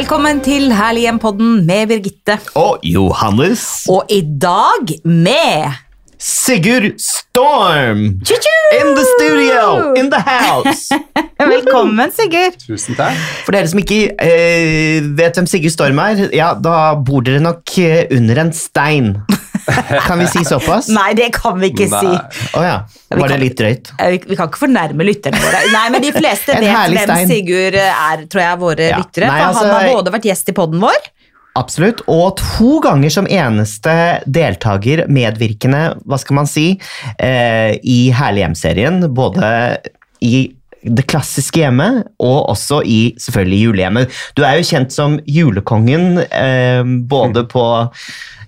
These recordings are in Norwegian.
Velkommen til Herlig hjem-podden med Birgitte. Og Johannes. Og i dag med Sigurd Storm. Tju-tju! In the studio, in the house. Velkommen, Sigurd. Tusen takk. For dere som ikke eh, vet hvem Sigurd Storm er, ja, da bor dere nok eh, under en stein. Kan vi si såpass? Nei, det kan vi ikke Nei. si. Oh, ja. Var Var det litt drøyt? Eh, Vi vi kan ikke fornærme lytterne våre. Nei, men De fleste vet hvem. Sigurd er, tror jeg, våre Ja. lyttere. Nei, altså, Han har både vært gjest i podden vår Absolutt. Og to ganger som eneste deltaker, medvirkende, hva skal man si, eh, i Herlig hjem-serien. Både i det klassiske hjemmet, og også i selvfølgelig julehjemmet. Du er jo kjent som julekongen, eh, både på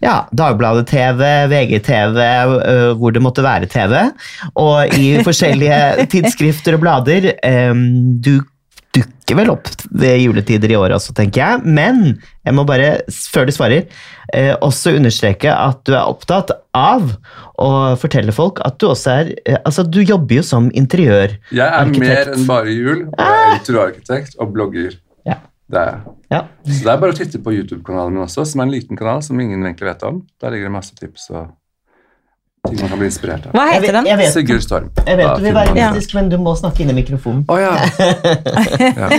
ja, Dagbladet-TV, VGTV, eh, hvor det måtte være TV, og i forskjellige tidsskrifter og blader. Eh, du dukker vel opp ved juletider i år også, tenker jeg. Men jeg må bare, før du svarer, eh, også understreke at du er opptatt av å fortelle folk at du også er eh, Altså, du jobber jo som interiør. Jeg er mer enn bare jul, og jeg er interiørarkitekt og blogger. Ja. Det er jeg. Ja. Så det er bare å titte på YouTube-kanalen min også, som er en liten kanal som ingen egentlig vet om. Der ligger det masse tips og ting man kan bli inspirert av. Hva heter den? Sigurd Storm. jeg vet du vil være mystisk, men du må snakke inn i mikrofonen. Oh, ja. ja.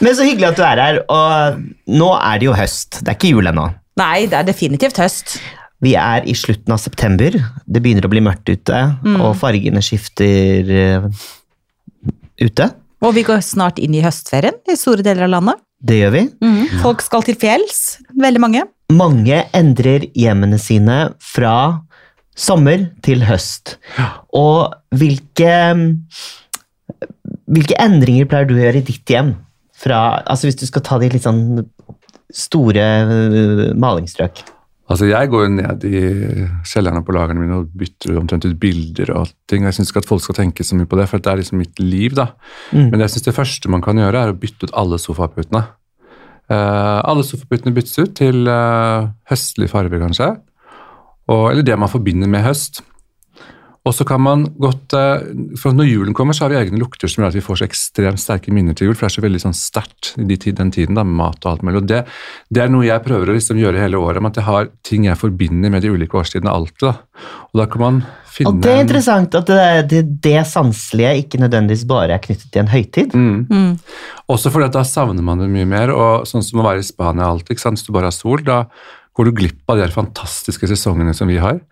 Men så hyggelig at du er her. Og nå er det jo høst. Det er ikke jul ennå. Nei, det er definitivt høst. Vi er i slutten av september. Det begynner å bli mørkt ute, og fargene skifter eh, ute. Og vi går snart inn i høstferien i store deler av landet. Det gjør vi. Folk skal til fjells, veldig mange. Mange endrer hjemmene sine fra sommer til høst. Og hvilke, hvilke endringer pleier du å gjøre i ditt hjem? Fra, altså hvis du skal ta de litt sånn store øh, malingsstrøk. Altså, jeg går jo ned i kjellerne på lagrene mine og bytter omtrent ut bilder og ting. Jeg syns ikke at folk skal tenke så mye på det, for det er liksom mitt liv, da. Mm. Men jeg synes det første man kan gjøre, er å bytte ut alle sofaputene. Uh, alle sofaputene byttes ut til uh, høstlig farge, kanskje. Og, eller det man forbinder med høst. Og så kan man godt, eh, for Når julen kommer, så har vi egne lukter som gjør at vi får så ekstremt sterke minner til jul. For det er så veldig sånn sterkt i de den tiden, da, med mat og alt mulig. Og det, det er noe jeg prøver å liksom gjøre hele året, med at jeg har ting jeg forbinder med de ulike årstidene alltid. da. Og da kan man finne Og det er interessant at det, det, det sanselige ikke nødvendigvis bare er knyttet til en høytid. Mm. Også fordi at da savner man det mye mer. og Sånn som å være i Spania alltid, ikke sant? hvis du bare har sol, da går du glipp av de her fantastiske sesongene som vi har.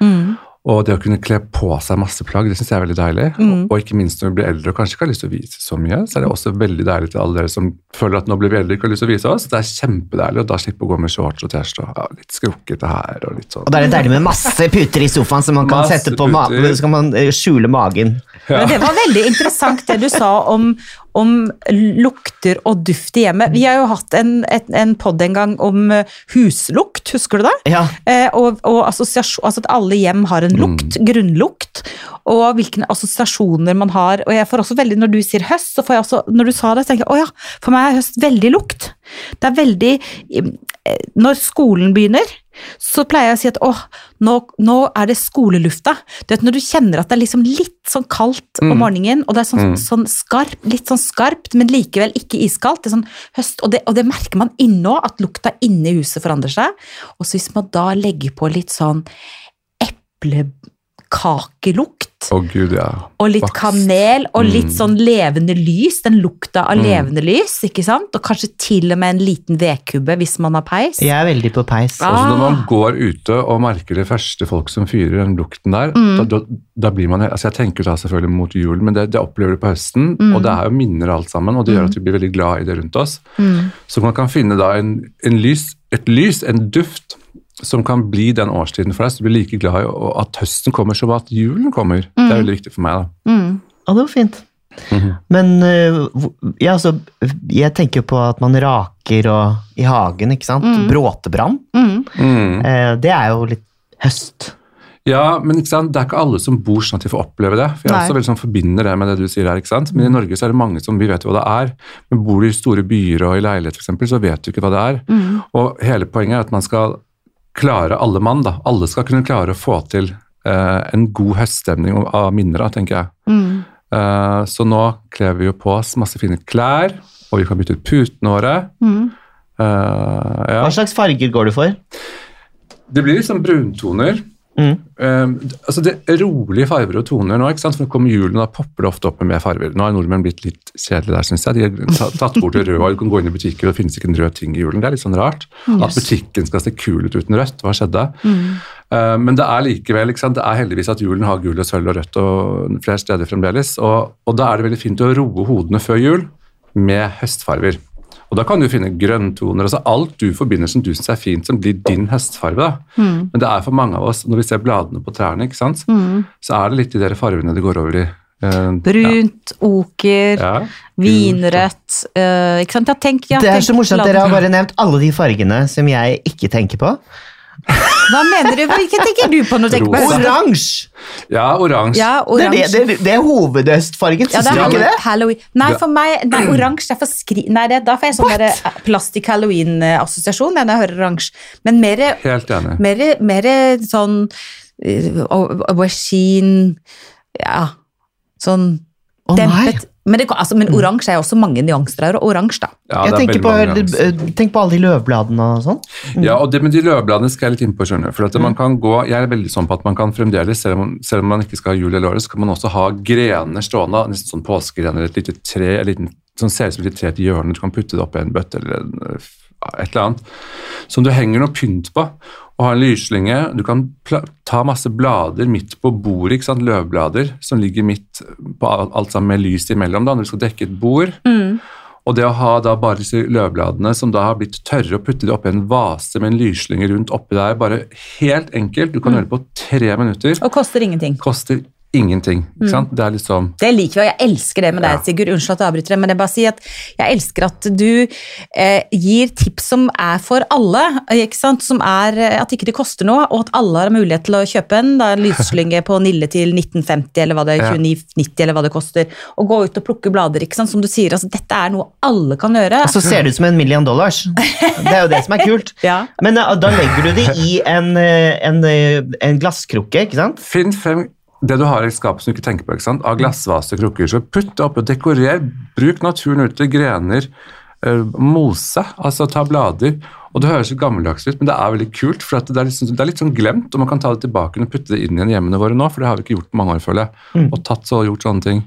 Og det å kunne kle på seg masse plagg, det syns jeg er veldig deilig. Og ikke minst når vi blir eldre og kanskje ikke har lyst til å vise så mye, så er det også veldig deilig til alle dere som føler at nå blir vi eldre og ikke har lyst til å vise oss. Det er kjempedeilig og da slippe å gå med shorts og T-skjorte og ja, litt skrukkete her og litt sånn. Og da er det deilig med masse puter i sofaen som man kan Masse sette på ma så kan man eh, skjule magen. Men det var veldig interessant det du sa om, om lukter og duft i hjemmet. Vi har jo hatt en, et, en pod en gang om eh, huslukt, husker du det? Ja. Eh, og, og assosiasjon, altså at alle hjem har en lukt, grunnlukt, og hvilke assosiasjoner man har. Og jeg får også veldig, Når du sier høst, så får jeg også, når du sa det, så tenker jeg å ja, for meg er høst veldig lukt. Det er veldig eh, Når skolen begynner, så pleier jeg å si at åh, nå, nå er det skolelufta. Du vet, når du kjenner at det er liksom litt sånn kaldt om morgenen, og det er sånn, sånn skarp, litt sånn skarpt, men likevel ikke iskaldt. Det er sånn høst, og det, og det merker man inne òg, at lukta inne i huset forandrer seg. Og så hvis man da legger på litt sånn eplekakelukt, Å gud, ja. og litt Vaks. kanel, og litt Mm. sånn levende lys, den lukta av Mm. levende lys, ikke sant? Og kanskje til og med en liten vedkubbe hvis man har peis. Jeg er veldig på peis. Ah. Også når man Ah. går ute og merker det første folk som fyrer den lukten der, Mm. da, da, da blir man altså Jeg tenker da selvfølgelig mot jul, men det, det opplever du på høsten, Mm. og det er jo minner alt sammen, og det gjør at vi blir veldig glad i det rundt oss. Mm. Så man kan finne da en, en lys, et lys, en duft, som kan bli den årstiden for deg, så du blir like glad i at høsten kommer som at julen kommer. Det er veldig viktig for meg. da. Mm. Ja, det var fint. Mhm. Men øh, ja, altså, jeg tenker på at man raker og, i hagen, ikke sant? Bråtebrann. Mm. Mm. Eh, det er jo litt høst. Ja, men ikke sant? det er ikke alle som bor sånn at de får oppleve det. For jeg Nei. også veldig sånn forbinder det med det du sier her. ikke sant? Men i Norge så er det mange som vi vet hva det er. Men bor du i store byer og i leilighet for eksempel, så vet du ikke hva det er. Mm. Og hele poenget er at man skal klare, alle mann, da, alle skal kunne klare å få til eh, en god høststemning av minner, tenker jeg. Mm. Eh, så nå kler vi jo på oss masse fine klær, og vi kan bytte ut putene våre. Mm. Eh, ja. Hva slags farger går du for? Det blir liksom bruntoner. Mm. Um, altså det rolige farger og toner nå, ikke sant? for nå kommer julen, da popper det ofte opp med mer farger. Nå har nordmenn blitt litt kjedelige der, syns jeg. De har tatt bort det røde, du kan gå inn i butikker, og det finnes ikke en rød ting i julen. Det er litt sånn rart. At butikken skal se kul ut uten rødt. Hva skjedde? Eh, men det er likevel, ikke sant? det er heldigvis at julen har gul og sølv og rødt og flere steder fremdeles. Og, og da er det veldig fint å roe hodene før jul med høstfarger. Og da kan du finne grønntoner, altså alt du forbinder som du syns er fint, som blir din høstfarge. da. Men det er for mange av oss, når vi ser bladene på trærne, ikke sant? så er det litt de der fargene det går over i. Eh, Brunt, oker, Ja. vinrødt eh, Ikke sant? Ja, tenk, ja, Det er tenk så morsomt, at Dere har bare nevnt alle de fargene som jeg ikke tenker på. Hva mener du? Hvilke tenker du på når du tenker på. Oransje! Ja, oransje. Ja, Det er, det, det, det er hovedøstfargen, Ja, syns det du ikke det? Halloween. Nei, for meg Nei, oransje er for skri... Nei, det, da får jeg sånn der, eh, plastikk-halloween-assosiasjon når jeg hører oransje. Men mer, Helt enig. mer, mer sånn eh, aubergine Ja, sånn nei. dempet men, det, altså, men oransje er også mange nyanser her. oransje, da. Ja, jeg er tenker på, mange nyanser. Tenk på alle de løvbladene og sånn. Ja, og det med de løvbladene skal jeg litt innpå. skjønner du. For at man kan gå, jeg er veldig sånn på at man kan fremdeles, selv om, selv om man ikke skal ha jul eller året, så kan man også ha grener stående, nesten sånn påskegrener, et lite tre, et liten, som ser ut som et lite tre til hjørnet, du kan putte det opp i en bøtte eller en, øh, et eller annet, som du henger noe pynt på, og har en lyslynge. du kan ta masse blader midt på bordet, ikke sant, løvblader, som ligger midt på alt sammen med lys imellom, da, når du skal dekke et bord, og det å ha da bare disse løvbladene som da har blitt tørre, og putte det oppi en vase med en lyslynge rundt oppi der, bare helt enkelt. Du kan gjøre det på tre minutter. Og koster ingenting. Koster ingenting. ikke sant? Det er liksom Det liker vi, og jeg elsker det med deg, Ja. Sigurd. Unnskyld at jeg avbryter det, men jeg bare sier at jeg elsker at du eh, gir tips som er for alle. ikke sant? Som er eh, At ikke det koster noe, og at alle har mulighet til å kjøpe en. Da, en lysslynge på Nille til 1950, eller hva det er, 2990, eller hva det koster. Og gå ut og plukke blader. ikke sant? Som du sier, altså, dette er noe alle kan gjøre. Og så ser det ut som en million dollars. Det er jo det som er kult. Ja. Men eh, da legger du det i en, eh, en, en glasskrukke, ikke sant? Finn frem det du har i skapet som du ikke tenker på, ikke av glassvaser, krukker. Så putt det oppi og dekorer. Bruk naturen ut til grener. uh, mose, altså ta blader. Og Det høres gammeldags ut, men det er veldig kult. for det, er sånn, det er litt sånn glemt, og man kan ta det tilbake og putte det inn igjen i hjemmene våre nå, for det har vi ikke gjort på mange år, føler jeg. Og tatt så og gjort sånne ting.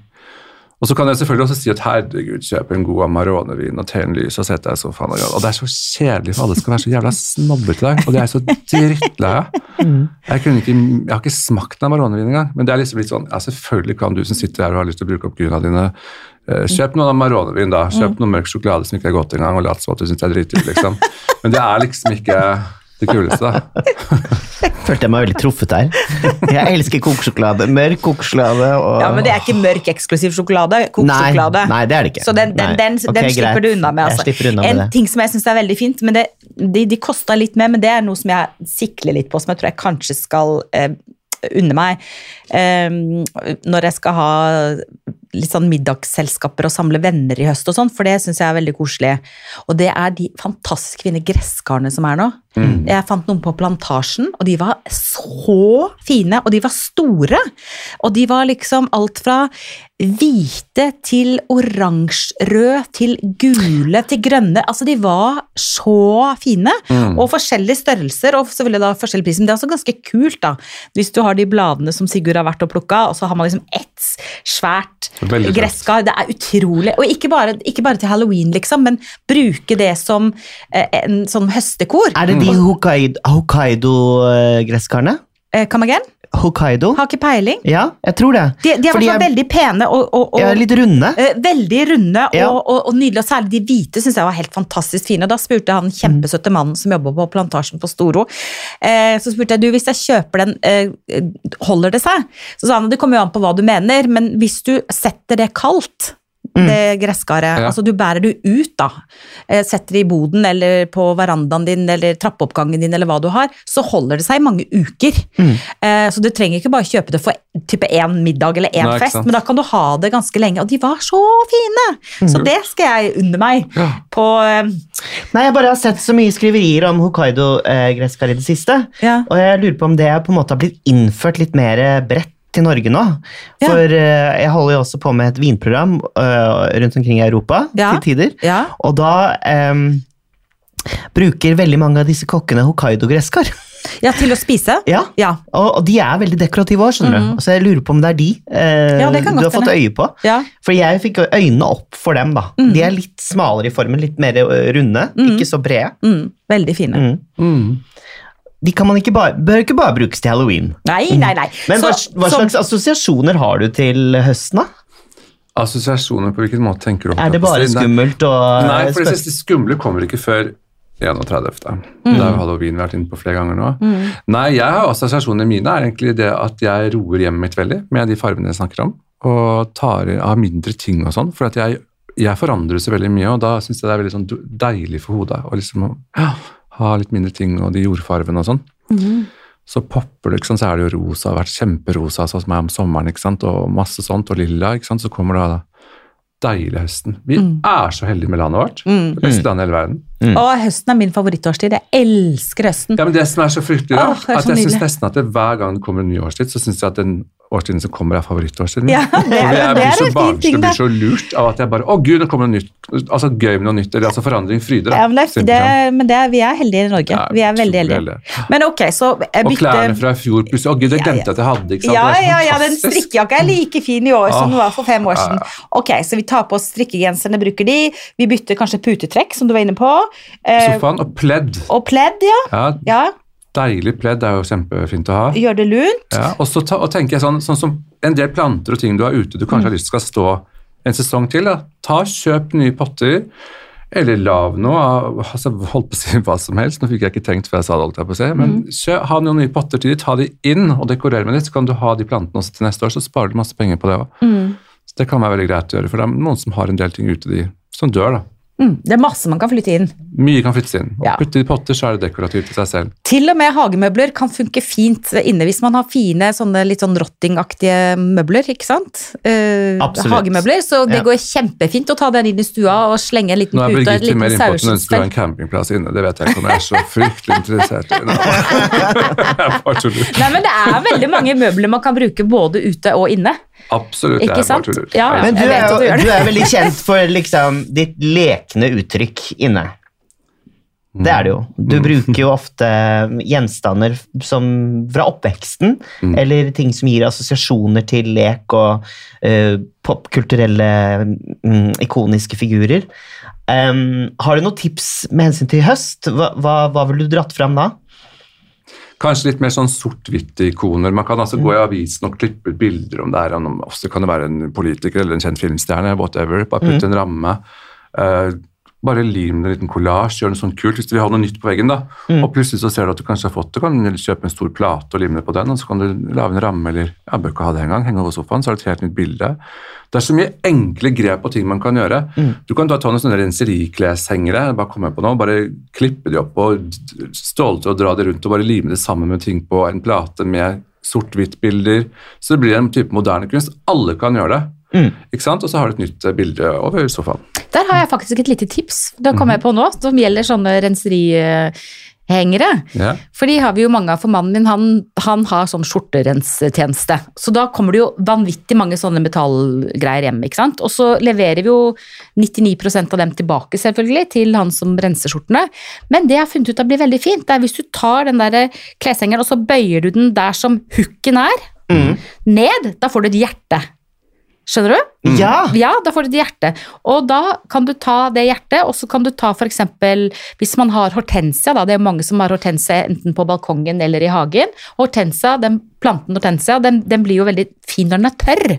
Og så kan jeg selvfølgelig også si at herregud, kjøp en god Amarone-vin og tenn lys og sett deg i sofaen. Og, gjør og det er så kjedelig, for alle skal være så jævla snobbete deg, Og det er så drittlei av. Jeg, kunne ikke, jeg har ikke smakt en Amarone-vin engang. Men det er liksom litt sånn, ja selvfølgelig kan du som sitter her og har lyst til å bruke opp grunna dine, eh, kjøp noen Amarone-vin da. Kjøp noe mørk sjokolade som ikke er godt engang, og lat som at du syns det er dritdigg, liksom. Men det er liksom ikke det kuleste, da. Følte jeg meg veldig truffet der. Jeg elsker kokesjokolade. Mørk kokesjokolade. Og... Ja, men det er ikke mørk eksklusiv sjokolade. Kokesjokolade. Nei, nei, det er det ikke. Så den, den, Nei. den, okay, den slipper greit. du unna med. Altså. unna med en det. ting som jeg syns er veldig fint, men det, de, de kosta litt mer, men det er noe som jeg sikler litt på, som jeg tror jeg kanskje skal eh, unne meg. Eh, når jeg skal ha litt sånn middagsselskaper og samle venner i høst og sånn, for det syns jeg er veldig koselig. Og det er de fantastisk fine gresskarene som er nå. Jeg fant noen på Plantasjen, og de var så fine, og de var store. Og de var liksom alt fra hvite til oransjerød til gule til grønne. Altså, de var så fine. Og forskjellige størrelser, og selvfølgelig da forskjellig pris. Men det er også ganske kult, da. Hvis du har de bladene som Sigurd har vært og plukka, og så har man liksom ett svært gresskar. Det er utrolig. Og ikke bare, ikke bare til halloween, liksom, men bruke det som eh, en sånn høstekor. Er det de Hokkaido- Hokkaido-gresskarene? Eh, Come again? Hokkaido? Har ikke peiling. Ja, jeg tror det. De, de er jeg- veldig pene og, og, og er litt runde. Uh, Veldig runde og, Ja. og, og nydelige, og særlig de hvite syns jeg var helt fantastisk fine. Og da spurte han kjempesøtte mannen som jobber på plantasjen på Storo, uh, så spurte jeg du, hvis jeg kjøper den, uh, holder det seg? Så sa han det kommer jo an på hva du mener, men hvis du setter det kaldt det gresskaret. Ja. Altså Du bærer det ut, da. Eh, Setter det i boden eller på verandaen din eller trappeoppgangen din, eller hva du har, så holder det seg i mange uker. Mm. Så du trenger ikke bare kjøpe det for type én middag eller én Nei, fest, men da kan du ha det ganske lenge. Og de var så fine! Så det skal jeg unne meg. Ja. På eh, Nei, jeg bare har sett så mye skriverier om Hokkaido-gresskar i det siste. Ja. Og jeg lurer på om det på en måte har blitt innført litt mer bredt til Norge nå. Ja. For eh, jeg holder jo også på med et vinprogram eh, rundt omkring i Europa Ja. til tider. Ja. Og da um, bruker veldig mange av disse kokkene Hokkaido-gresskar. Ja, til å spise? Ja, Ja. og, og de er veldig dekorative òg, skjønner du. Så jeg lurer på om det er de eh. Ja, det du har fått øye på. Ja. For jeg fikk øynene opp for dem, da. Mm. De er litt smalere i formen, litt mer runde, runde, ikke så brede. Mm, veldig fine. Mm. Mm. De kan man ikke bare, bør ikke bare brukes til halloween. Nei, nei, nei. Men hva, Så- hva slags assosiasjoner har du til høsten, da? Assosiasjoner på hvilken måte tenker du? Er det bare skummelt og Nei, for det siste skumle kommer ikke før 31. Mm. Det har halloween vært inne på flere ganger nå. Nei, jeg har assosiasjonene mine er egentlig det at jeg roer hjemmet mitt veldig med de fargene jeg snakker om, og tar, av mindre ting og sånn, for at jeg, jeg forandrer så veldig mye, og da syns jeg det er veldig sånn deilig for hodet og liksom ja, ha litt mindre ting og de jordfarvene og sånn. Så popper det, ikke sant, så er det jo rosa, har vært kjemperosa sånn som er om sommeren, ikke sant, og masse sånt, og lilla, ikke sant, så kommer da deilig høsten. Vi er så heldige med landet vårt. Det beste landet i hele verden. Og høsten er min favorittårstid. Jeg elsker høsten. Ja, men det som er så fryktelig, da, Åh, at jeg synes nesten at det, hver gang det kommer en ny årstid, så syns jeg at den årstiden som kommer, er favorittårstiden. Ja, det jeg blir så barnslig blir så lurt av at jeg bare Å, gud, nå kommer noe nytt. Altså gøy med noe nytt. Eller altså forandring fryder. Ja, men det, det, men det, vi er heldige i Norge. Ja, vi er veldig heldige. heldige. Men ok, så jeg Og klærne fra i fjor plutselig. Å, gud, det Ja, glemte ja. jeg at jeg hadde. ikke sant? ja, Det er så ja, ja, den strikkejakka er like fin i år som den var for fem år siden. Ok, Så vi tar på oss strikkegenserne, bruker de. Vi bytter kanskje putetrekk, som du var inne på. Eh, Sofaen og pledd. og pledd, ja. Ja, ja. deilig pledd er jo kjempefint å ha. Gjør det lunt. Ja, og så og tenker jeg sånn, sånn som en del planter og ting du har ute du Mm. kanskje har lyst til skal stå en sesong til. Da. Ta, Kjøp nye potter, eller lav noe altså, Holdt på å si hva som helst, nå fikk jeg ikke tenkt før jeg sa det. holdt jeg på å si, Men Mm. kjø, ha noen nye potter til de, ta de inn og dekorere med det, så kan du ha de plantene også til neste år, så sparer du masse penger på det òg. Mm. Så det kan være veldig greit å gjøre, for det er noen som har en del ting ute de, som dør. da. Mm, det er masse man kan flytte inn. Mye kan flyttes inn. Og Ja. Putte i potter, så er det dekorativt i seg selv. Til og med hagemøbler kan funke fint inne hvis man har fine, sånne litt sånn rottingaktige møbler, ikke sant? Uh, Absolutt. Hagemøbler, så det Ja. går kjempefint å ta den inn i stua og slenge en liten Nå er pute og et Birgitte mer liten innpå at hun ønsker å ha en campingplass inne. Det vet jeg ikke om jeg er så fryktelig interessert i. Nei, men det er veldig mange møbler man kan bruke både ute og inne. Absolutt, Ikke jeg sant? Bare Ja, Men du er, du jo, du er veldig kjent for liksom, ditt lekne uttrykk inne. Det er det jo. Du Mm. bruker jo ofte gjenstander som, fra oppveksten, Mm. eller ting som gir assosiasjoner til lek og uh, popkulturelle um, ikoniske figurer. Um, har du noen tips med hensyn til høst? Hva, hva, hva ville du dratt fram da? Kanskje litt mer sånn sort-hvitt-ikoner. Man kan altså gå i avisen og klippe ut bilder om det er Ofte kan det være en politiker eller en kjent filmstjerne. whatever, Bare putte en ramme. eh, bare lim en liten kollasj, gjør noe sånt kult. Hvis du vil ha noe nytt på veggen, da, og plutselig så ser du at du kanskje har fått det, kan du kjøpe en stor plate og lime på den, og så kan du lage en ramme, eller jeg bør ikke ha det engang, henge over sofaen, så er det et helt nytt bilde. Det er så mye enkle grep og ting man kan gjøre. Du kan ta noen sånne renserikleshengere, bare komme på noe, bare klippe de opp og ståle ståltre og dra det rundt og bare lime det sammen med ting på en plate med sort-hvitt-bilder. Så det blir en type moderne kunst. Alle kan gjøre det. Ikke sant? Og så har du et nytt eh, bilde over sofaen. Der har jeg faktisk et lite tips. Det kommer jeg på nå, som gjelder sånne renserihengere. Yeah. For de har vi jo mange av, for mannen min han, han har sånn skjorterenstjeneste. Så da kommer det jo vanvittig mange sånne metallgreier hjem. ikke sant? Og så leverer vi jo 99% av dem tilbake selvfølgelig til han som renser skjortene. Men det jeg har funnet ut av blir veldig fint, det er hvis du tar den der kleshengeren og så bøyer du den der som hooken er, ned, da får du et hjerte. Skjønner du? Ja! Ja, da får du et hjerte. Og da kan du ta det hjertet, og så kan du ta eksempel, hvis man har hortensia, da, det er mange som har hortensia enten på balkongen eller i hagen. Hortensia, den planten hortensia, den, den blir jo veldig fin når den er tørr.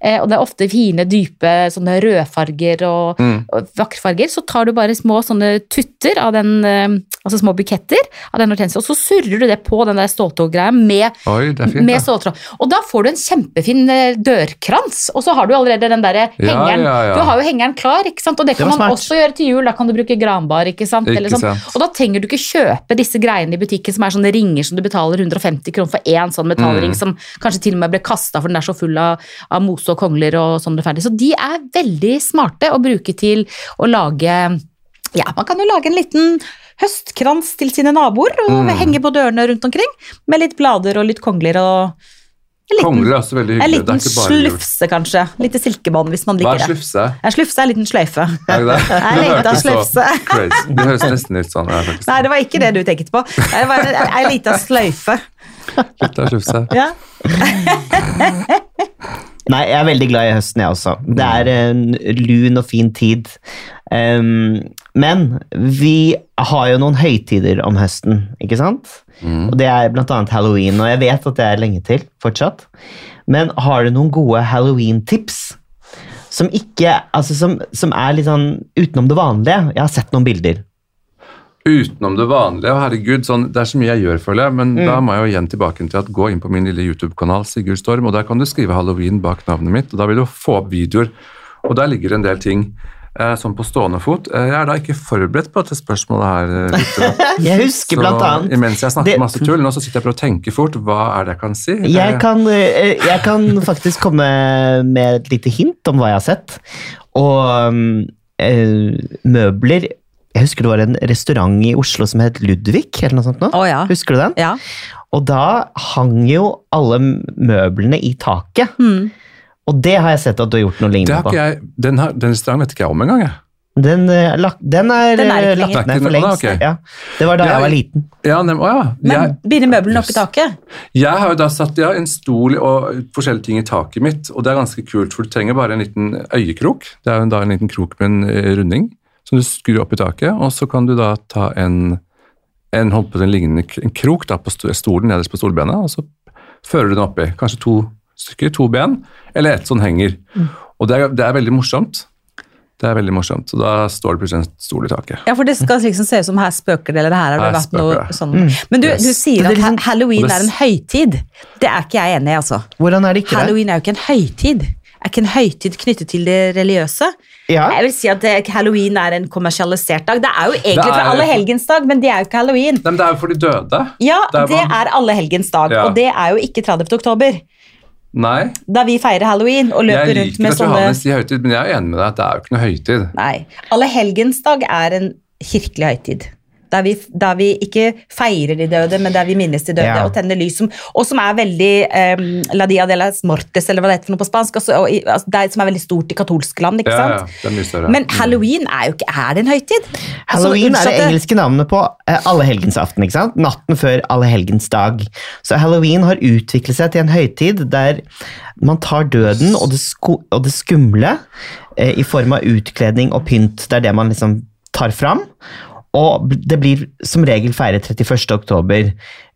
Eh, og det er ofte fine, dype sånne rødfarger og, og vakre farger. Så tar du bare små sånne tutter av den, eh, altså små buketter av den hortensia, og så surrer du det på den der ståltrådgreia med Oi, fint. med ståltråd. Og da får du en kjempefin eh, dørkrans, og så har du allerede den der hengeren. ja, ja. Du har jo hengeren klar, ikke sant? og det Det kan det man smart. også gjøre til jul. Da kan du bruke granbar, ikke sant? Ikke Eller sånn. sant. Og da trenger du ikke kjøpe disse greiene i butikken som er sånne ringer som du betaler 150 kroner for én sånn metallring Mm. som kanskje til og med ble kasta for den er så full av, av mose og kongler og sånn rettferdig. Så de er veldig smarte å bruke til å lage ja, man kan jo lage en liten høstkrans til sine naboer og Mm. henge på dørene rundt omkring med litt blader og litt kongler og En liten, Kongler er også veldig en hyggelig. Er liten slufse, kanskje. Lite silkebånd, hvis man Hva liker er det. slufse? En slufse er en liten sløyfe. Er det det? En hørtes så slufse. Det høres nesten ut sånn faktisk. Nei, det var ikke det du tenkte på. Det var en, lita sløyfe. Litt av slufse. Ja. Nei, jeg er veldig glad i høsten, jeg også. Det er en lun og fin tid. Um, men vi har jo noen høytider om høsten, ikke sant? Og det er annet halloween, og jeg vet at det er lenge til fortsatt. Men har du noen gode halloween-tips? Som ikke, altså som, som er litt sånn utenom det vanlige. Jeg har sett noen bilder. Utenom det vanlige, og herregud, sånn, det er så mye jeg gjør, føler jeg, men da må jeg jo igjen tilbake til at gå inn på min lille YouTube-kanal, Sigurd Storm, og der kan du skrive halloween bak navnet mitt, og da vil du få opp videoer, og der ligger en del ting, eh, sånn på stående fot. Eh, jeg er da ikke forberedt på dette spørsmålet her, eh. Jeg husker Så blant annet Mens jeg snakker det- masse tull, nå så sitter jeg og tenker fort, hva er det jeg kan si? Jeg kan, eh, jeg kan faktisk komme med et lite hint om hva jeg har sett. Og eh, møbler Jeg husker det var en restaurant i Oslo som het Ludvig. eller noe sånt nå. Oh, ja. Husker du den? ja. Og da hang jo alle møblene i taket. Mm. Og det har jeg sett at du har gjort noe det lignende har på. jeg, den, har, den restauranten vet ikke jeg om engang, jeg. Den, eh, lak, den er, Den er eh, lagt ned for lengst. Okay. Ja. Det var da Jeg- jeg var liten. Ja, nem, å ja. Men Jeg, begynner møblene opp i taket? Jeg har jo da satt ja, en stol og forskjellige ting i taket mitt, og det er ganske kult, for du trenger bare en liten øyekrok. Det er jo da en liten krok med en eh, runding som du skrur opp i taket, og så kan du da ta en, en, holdt på en lignende en krok da på stolen nederst på stolbenet, og så fører du den oppi. Kanskje to stykker, to ben, eller ett som henger. Og det er, det er veldig morsomt. Det er veldig morsomt, så da står det plutselig en stol i taket. Ja, for det skal liksom se ut som her spøker det, eller her har det Her vært noe sånn. Men du, du sier er at liksom- halloween er en høytid. Det er ikke jeg enig i, altså. Hvordan er det ikke det? Halloween er jo ikke en høytid. Er ikke en høytid knyttet til det religiøse? Ja. Jeg vil si at halloween er en kommersialisert dag. Det er jo egentlig Det er- fra dag, men det er jo ikke halloween. Nei, men det er jo for de døde. Ja, Det er man... er dag, Ja. og det er jo ikke 30. oktober. Nei, Da vi feirer halloween og løper rundt med sånne Jeg liker at Johannes sier høytid, men jeg er enig med deg at det er jo ikke noe høytid. Nei. Allehelgensdag er en kirkelig høytid. Der vi, der vi ikke feirer de døde, men der vi minnes de døde Ja. og tenner lys. Som, og som er veldig um, La dia de las mortes, eller hva det heter for noe på spansk. Altså, og, altså, det er, som er veldig stort i katolske land. ikke Ja, ja, det er mye større. Men halloween er jo ikke Er det en høytid? Altså, Halloween er det engelske navnet på eh, allehelgensaften, ikke sant? Natten før allehelgensdag. Så halloween har utviklet seg til en høytid der man tar døden og det, og det skumle eh, i form av utkledning og pynt. Det er det man liksom tar fram. Og det blir som regel feiret 31. oktober.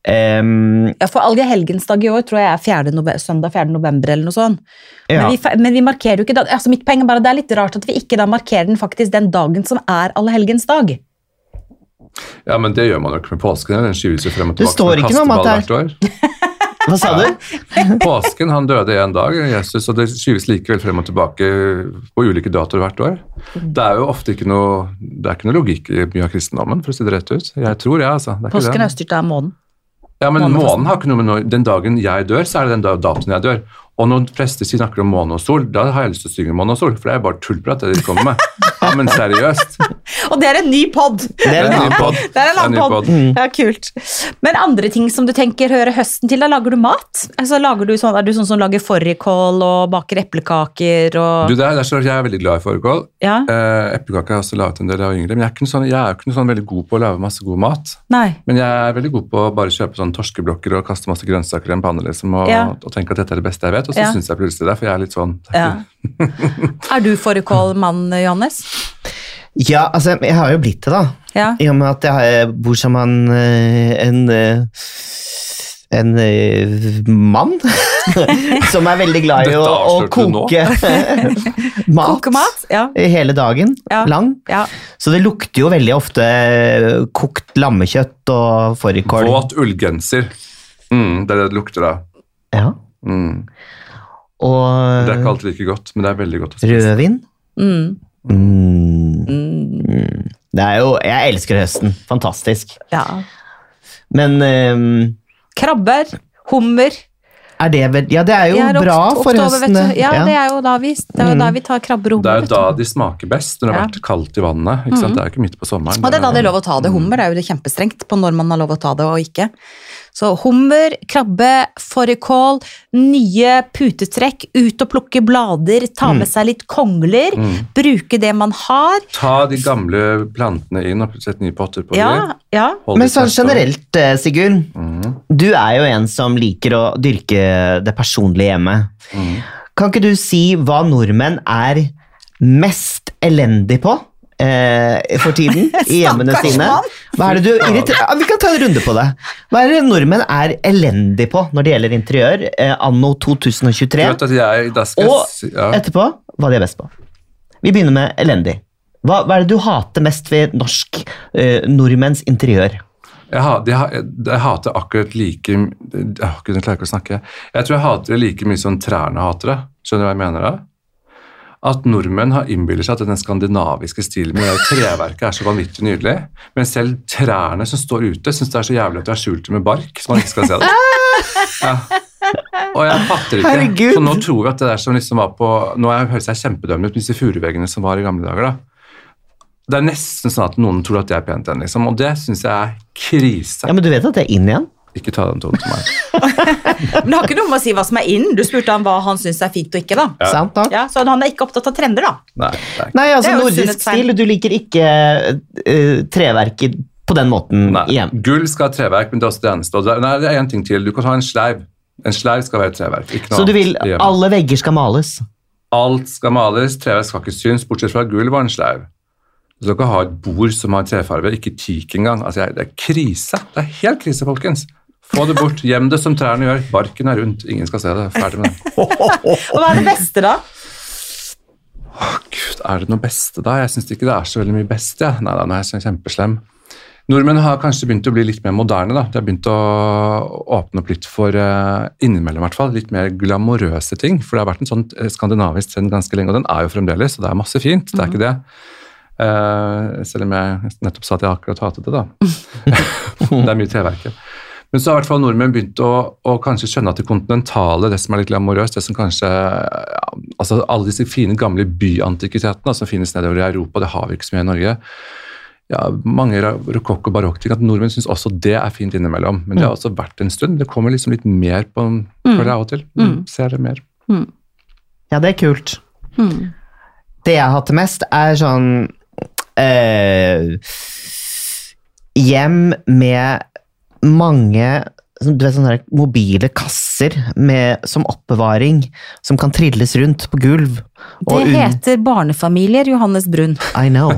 Ehm, Ja, for Allehelgensdag i år tror jeg er 4. November, søndag 4. november eller noe sånt. Ja. Men, vi, men vi markerer jo ikke da, altså Mitt poeng er bare at det er litt rart at vi ikke da markerer den faktisk den dagen som er allehelgensdag. Ja, men det gjør man jo ikke med påsken. Den skyves jo frem og Det står ikke noe om at det år. hva sa du? Påsken, han døde en dag, Jesus, og det skyves likevel frem og tilbake på ulike datoer hvert år. Det er jo ofte ikke noe, det er ikke noe logikk i mye av kristendommen, for å si det rett ut. Jeg tror jeg, altså. Det er ikke Påsken det. er styrt av månen. Ja, men månen har ikke noe med noe Den dagen jeg dør, så er det den da- datoen jeg dør. Og når prester snakker om måne og sol, da har jeg lyst til å synge måne og sol, for det er bare tullprat det de kommer med. Ja, men seriøst. Og det er en ny pod! Det er en annen podd. Det er en er annen. Mm. Ja, kult. Men andre ting som du tenker hører høsten til, da lager du mat? Altså, lager du sånn, er du sånn som lager fårikål og baker eplekaker og Du, det er, det er sånn, jeg er veldig glad i fårikål. Ja? Eh, eplekaker har jeg også laget en del av yngre, men jeg er, ikke sånn, jeg er ikke sånn veldig god på å lage masse god mat. Nei. Men jeg er veldig god på å bare kjøpe sånn torskeblokker og kaste masse grønnsaker i en panne liksom, og, Ja. og tenke at dette er det beste jeg vet, og så Ja. synes jeg plutselig det, for jeg er litt sånn er Ja. Er du fårikålmann, Johannes? Ja, altså, jeg har jo blitt det, da. Ja. I og med at jeg bor sammen med en eh, en eh, mann som er veldig glad i å, å koke mat, koke mat Ja. hele dagen Ja. lang. ja. Så det lukter jo veldig ofte kokt lammekjøtt og fårikål. Våt ullgenser. Mm, det er det det lukter av. Ja. Mm. Og Det er ikke alltid like godt, men det er veldig godt å spise. rødvin. Mm. Mm. Mm. Det er jo Jeg elsker høsten. Fantastisk. ja. Men um, Krabber, hummer er det vel Ja, det er jo Ja, er bra okt- for høstene høsten. vet Ja, det er jo da vi, det er jo Mm. da vi tar krabber og Det er jo da de smaker best, når det har vært kaldt i vannet. Ikke sant? Det er jo ikke midt på sommeren. Og det er da det er lov å ta det. Hummer det er jo det kjempestrengt på når man har lov å ta det og ikke. Så hummer, krabbe, fårikål, nye putetrekk, ut og plukke blader, ta Mm. med seg litt kongler, bruke det man har. Ta de gamle plantene inn og sette nye potter på Ja, ja. Men sånn generelt, eh, Sigurd. mm. Du er jo en som liker å dyrke det personlige hjemme. Mm. Kan ikke du si hva nordmenn er mest elendig på eh, for tiden i hjemmene sine? Hva er det du irriter- ja, Vi kan ta en runde på det. Hva er det nordmenn er elendig på når det gjelder interiør eh, anno 2023? vet jeg, skal jeg Og etterpå hva de er best på. Vi begynner med elendig. Hva, hva er det du hater mest ved norsk eh, nordmenns interiør? Jeg, ha- de ha- jeg hater akkurat like Gud, jeg klarer ikke å snakke. Jeg tror jeg hater det like mye som trærne hater det. Skjønner du hva jeg mener da? At nordmenn har innbiller seg at den skandinaviske stilen med treverket er så vanvittig nydelig. Men selv trærne som står ute, syns det er så jævlig at de har skjult det med bark, så man ikke skal se det. Ja. Og jeg fatter ikke. Herregud. Så nå tror vi at det der som liksom var på Nå er- høres jeg kjempedømmende ut med disse furuveggene som var i gamle dager. da. Det er nesten sånn at noen tror at det er pent igjen, liksom. Og det syns jeg er krise. Ja, Men du vet at det er inn igjen? Ikke ta den tonen til meg. Men det har ikke noe med å si hva som er inn. Du spurte han hva han syns er fint og ikke, da. Ja. Sant? Ja, så han er ikke opptatt av trender, da. Nei. Nei, altså nordisk stil. Du liker ikke uh, treverket på den måten Nei. igjen. Gull skal ha treverk, men det er også det eneste. Nei, det er én ting til. Du kan ha en sleiv. En sleiv skal være treverk. Ikke noe Så du vil annet alle vegger skal males? Alt skal males, treverk skal ikke synes, bortsett fra gull var en sleiv. Du skal ikke ha et bord som har trefarve, ikke teak engang. Altså, det er krise. Det er helt krise, folkens. Få det bort. Gjem det som trærne gjør. Barken er rundt. Ingen skal se det. Ferdig med det. Og hva er det beste, da? Gud, er det noe beste da? Jeg syns ikke det er så veldig mye best. Ja. Nei da, nå er jeg kjempeslem. Nordmenn har kanskje begynt å bli litt mer moderne. da. De har begynt å åpne opp litt for, eh, innimellom hvert fall, litt mer glamorøse ting. For det har vært en sånn eh, skandinavisk trend ganske lenge, og den er jo fremdeles, og det er masse fint. Det er ikke det. Eh, selv om jeg nettopp sa at jeg akkurat hatet det, da. det er mye treverket. Men så har i hvert fall nordmenn begynt å, å kanskje skjønne at det kontinentale, det som er litt glamorøst, det som kanskje ja, altså Alle disse fine, gamle byantikvitetene som finnes nedover i Europa, det har vi ikke så mye i Norge. Ja, mange rokokk- og barokkting. At nordmenn syns også det er fint innimellom. Men det har også vært en stund. Det kommer liksom litt mer på føler jeg av og til. Mm. Ser det mer. Ja, det er kult. Det jeg har hatt mest, er sånn eh, Hjem med mange du vet, sånne mobile kasser med, som oppbevaring, som kan trilles rundt på gulv. Det heter barnefamilier, Johannes Brun. I know.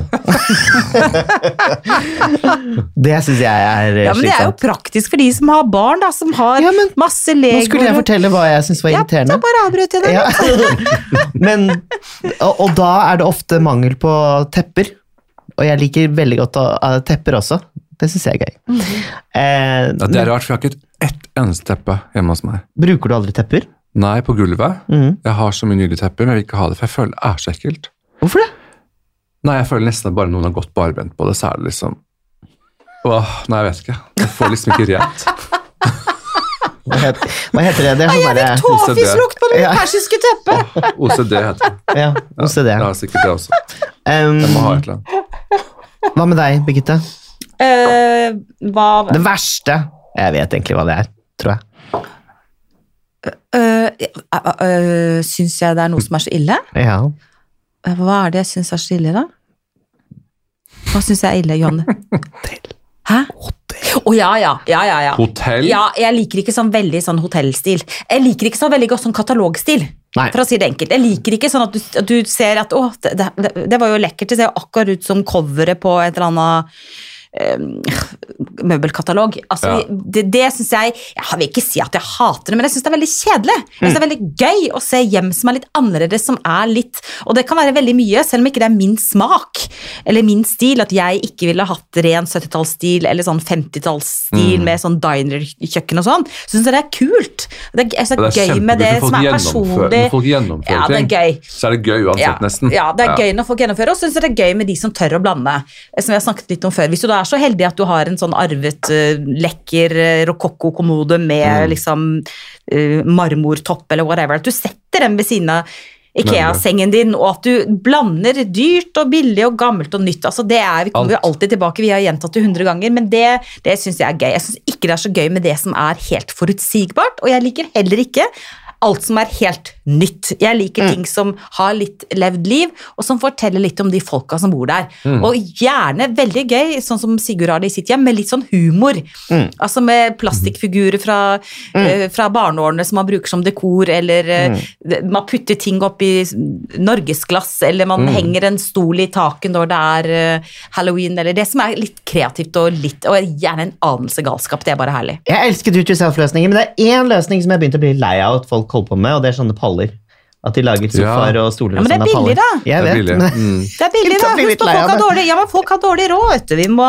det syns jeg er eh, Ja, men Det er jo praktisk for de som har barn, da, som har Ja, men masse Nå skulle jeg fortelle hva jeg syns var irriterende. Ja, da bare avbrøt jeg deg. Ja. Men, og, og da er det ofte mangel på tepper. Og jeg liker veldig godt å- uh, tepper også. Det syns jeg er gøy. Eh, Ja, det er rart, for jeg har ikke ett eneste teppe hjemme hos meg. Bruker du aldri tepper? Nei, på gulvet. Mhm. Jeg har så mye nydelige tepper, men jeg vil ikke ha det, for jeg føler det er så ekkelt. Hvorfor det? Nei, jeg føler nesten at bare noen har gått barbent på det, så er det liksom Åh, nei, jeg vet ikke. Jeg får liksom ikke rent. Hva, het, hva heter det? Det er sånn Jeg fikk tåfislukt på det Ja. persiske teppet! OCD heter det. ja, OCD. Jeg har sikkert det også. Um, Jeg må ha et eller annet. hva med deg, Birgitte? Eh, hva Det verste Jeg vet egentlig hva det er, tror jeg. uh, uh, Syns jeg det er noe som er så ille? Ja. Eh, Hva er det jeg syns er så ille, da? Hva syns jeg er ille, Johanne? Hæ? Å ja, ja. ja, ja, ja. Hotell? Ja, jeg liker ikke sånn veldig sånn hotellstil. Jeg liker ikke sånn veldig godt sånn katalogstil. Nei. For å si det enkelt. Jeg liker ikke sånn at du, at du ser at å, det, det, det var jo lekkert. Det ser jo akkurat ut som coveret på et eller annet eh, møbelkatalog. Altså, Ja. Det, det syns jeg Jeg vil ikke si at jeg hater det, men jeg syns det er veldig kjedelig. Jeg synes det er veldig gøy å se hjem som er litt annerledes, som er litt Og det kan være veldig mye, selv om ikke det er min smak eller min stil. At jeg ikke ville hatt ren 70-tallsstil eller sånn 50-tallsstil med sånn dinerkjøkken og sånn. Så syns jeg det er kult. Det er, jeg synes det er gøy med det som er personlig. Når folk gjennomfører Ja, det er ting, gøy. så er det gøy uansett, Ja, nesten. ja, det er gøy når folk gjennomfører, og syns jeg det er gøy med de som tør å blande. Som vi har snakket litt om før. Hvis du da er så heldig at du har en sånn arvet, uh, lekker uh, rokokko-kommode med Mm. liksom uh, marmortopp eller whatever, at du setter den ved siden av Ikea-sengen din, og at du blander dyrt og billig og gammelt og nytt. altså det er, Vi kommer jo alltid tilbake, vi har gjentatt det hundre ganger, men det, det syns jeg er gøy. Jeg syns ikke det er så gøy med det som er helt forutsigbart, og jeg liker heller ikke alt som er helt nytt. Jeg liker ting som har litt levd liv, og som forteller litt om de folka som bor der. Og gjerne veldig gøy, sånn som Sigurd har det i sitt hjem, med litt sånn humor. Altså med plastikkfigurer fra, uh, fra barneårene som man bruker som dekor, eller det- man putter ting opp i norgesglass, eller man henger en stol i taket når det er uh, halloween, eller det som er litt kreativt og litt, og gjerne en anelse galskap. Det er bare herlig. Jeg elsker do it yourself-løsninger, men det er én løsning som jeg begynte å bli lei av at folk holder på med, og det er sånne paller. At de lager sofaer og stoler Ja, men det er billig, da. Jeg Det er billig. men- Mm. Det er billig, da. Husk på, folk har dårlig, ja, men folk har dårlig råd, vet du. Vi må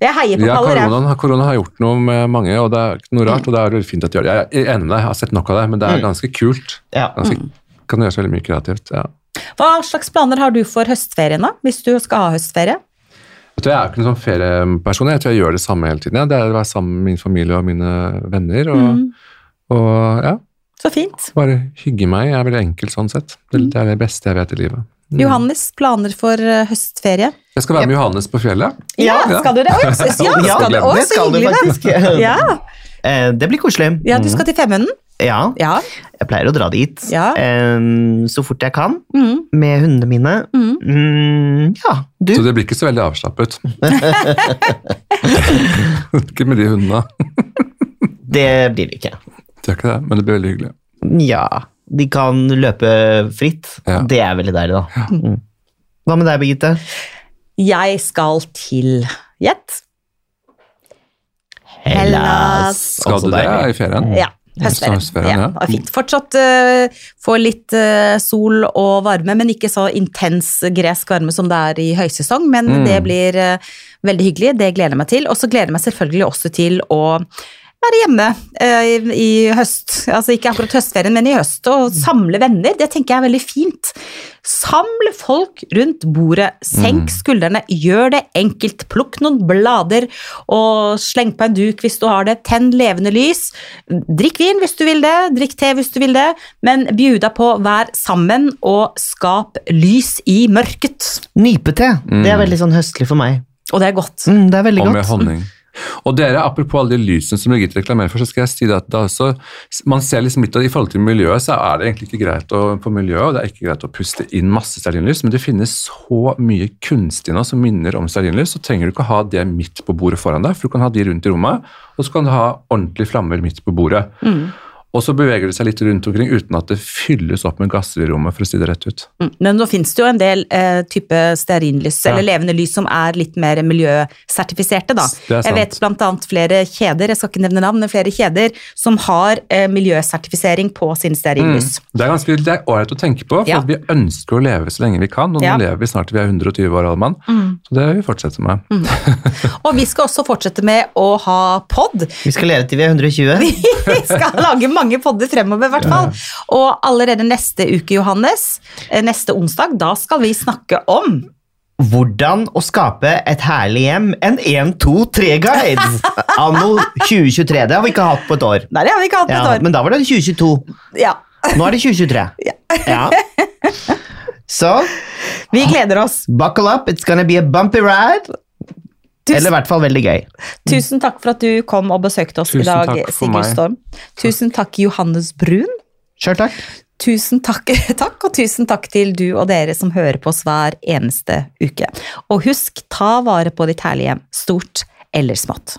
Jeg heier på Ja, paller, jeg. koronaen, korona har gjort noe med mange, og det er noe rart. og det er veldig fint at de gjør det. Jeg er enig med deg, jeg har sett nok av det, men det er ganske kult. Ja. Ganske, Kan gjøre så veldig mye kreativt. ja. Hva slags planer har du for høstferien, da? Hvis du skal ha høstferie? Jeg er ikke noen sånn ferieperson. Jeg tror jeg gjør det samme hele tiden. Ja. Det er å være sammen med min familie og mine venner. Og, Mm. og ja, Så fint. bare hygge meg. Jeg er veldig enkel sånn sett. Det, det er det beste jeg vet i livet. Mm. Johannes, planer for eh, høstferie? Jeg skal være med Johannes på fjellet. Ja, Ja. skal du det? Oi, ja, ja, Ja, skal du? Å, så hyggelig, da. Ja. Eh, Det blir koselig. ja, du skal til Femunden? Ja, Ja. jeg pleier å dra dit Ja. eh, så fort jeg kan, Mm. med hundene mine. Mm. Mm, ja, du. Så det blir ikke så veldig avslappet. ikke med de hundene. Det blir det ikke. Det er ikke det, men det blir veldig hyggelig. Ja, de kan løpe fritt. Ja. Det er veldig deilig, da. Mm. Hva med deg, Birgitte? Jeg skal til Gjett. Hellas. Skal du det i ferien? Ja. Høstferien. Høstferien, Ja, ja. det var fint. Fortsatt uh, få litt uh, sol og varme, men ikke så intens gresk varme som det er i høysesong. Men Mm. det blir uh, veldig hyggelig. Det gleder jeg meg til. Og så gleder jeg meg selvfølgelig også til å være hjemme eh, i, i høst. Altså ikke akkurat høstferien, men i høst. Og samle venner. Det tenker jeg er veldig fint. Samle folk rundt bordet. Senk skuldrene. Gjør det enkelt. Plukk noen blader og sleng på en duk hvis du har det. Tenn levende lys. Drikk vin hvis du vil det. Drikk te hvis du vil det. Men bjud deg på, vær sammen og skap lys i mørket. Nypete. Det er veldig sånn høstlig for meg. Og det er godt. Mm, det er veldig Og med godt. honning. Og dere, Apropos alle de lysene som Birgitte reklamerer for, så skal jeg si det at også, man ser liksom litt, at I forhold til miljøet så er det egentlig ikke greit å, på miljøet, og det er ikke greit å puste inn masse stearinlys, men det finnes så mye kunstig nå som minner om stearinlys, så trenger du ikke ha det midt på bordet foran deg, for du kan ha de rundt i rommet, og så kan du ha ordentlige flammer midt på bordet. Og så beveger det seg litt rundt omkring uten at det fylles opp med gasser i rommet, for å si det rett ut. Mm, Men nå finnes det jo en del eh, type stearinlys, Ja. eller levende lys, som er litt mer miljøsertifiserte, da. Jeg vet annet flere kjeder, jeg skal ikke nevne navn, men flere kjeder som har eh, miljøsertifisering på sine stearinlys. Det er ganske det er ålreit å tenke på, for Ja. at vi ønsker å leve så lenge vi kan, og nå Ja. lever vi snart til vi er 120 år, alle mann. Så det vil vi fortsette med. Og vi skal også fortsette med å ha pod. Vi skal leve til vi er 120. Vi skal lage mange podder fremover, i hvert fall. Og allerede neste uke, Johannes, eh, neste onsdag, da skal vi snakke om Hvordan å skape et herlig hjem. En 1-2-3-guide anno 2023. Det har vi ikke hatt på et år. Nei, det har vi ikke hatt på Ja, et år. men da var det 2022. Ja. Nå er det 2023. Ja. Så Vi gleder oss. buckle up, it's gonna be a bumpy ride. Tusen- Eller i hvert fall veldig gøy. Tusen takk for at du kom og besøkte oss Tusen i dag, Sigurd. Storm. Tusen takk, Johannes Brun. Sjøl takk. Tusen takk, takk, og tusen takk til du og dere som hører på oss hver eneste uke. Og husk, ta vare på ditt herlige hjem, stort eller smått.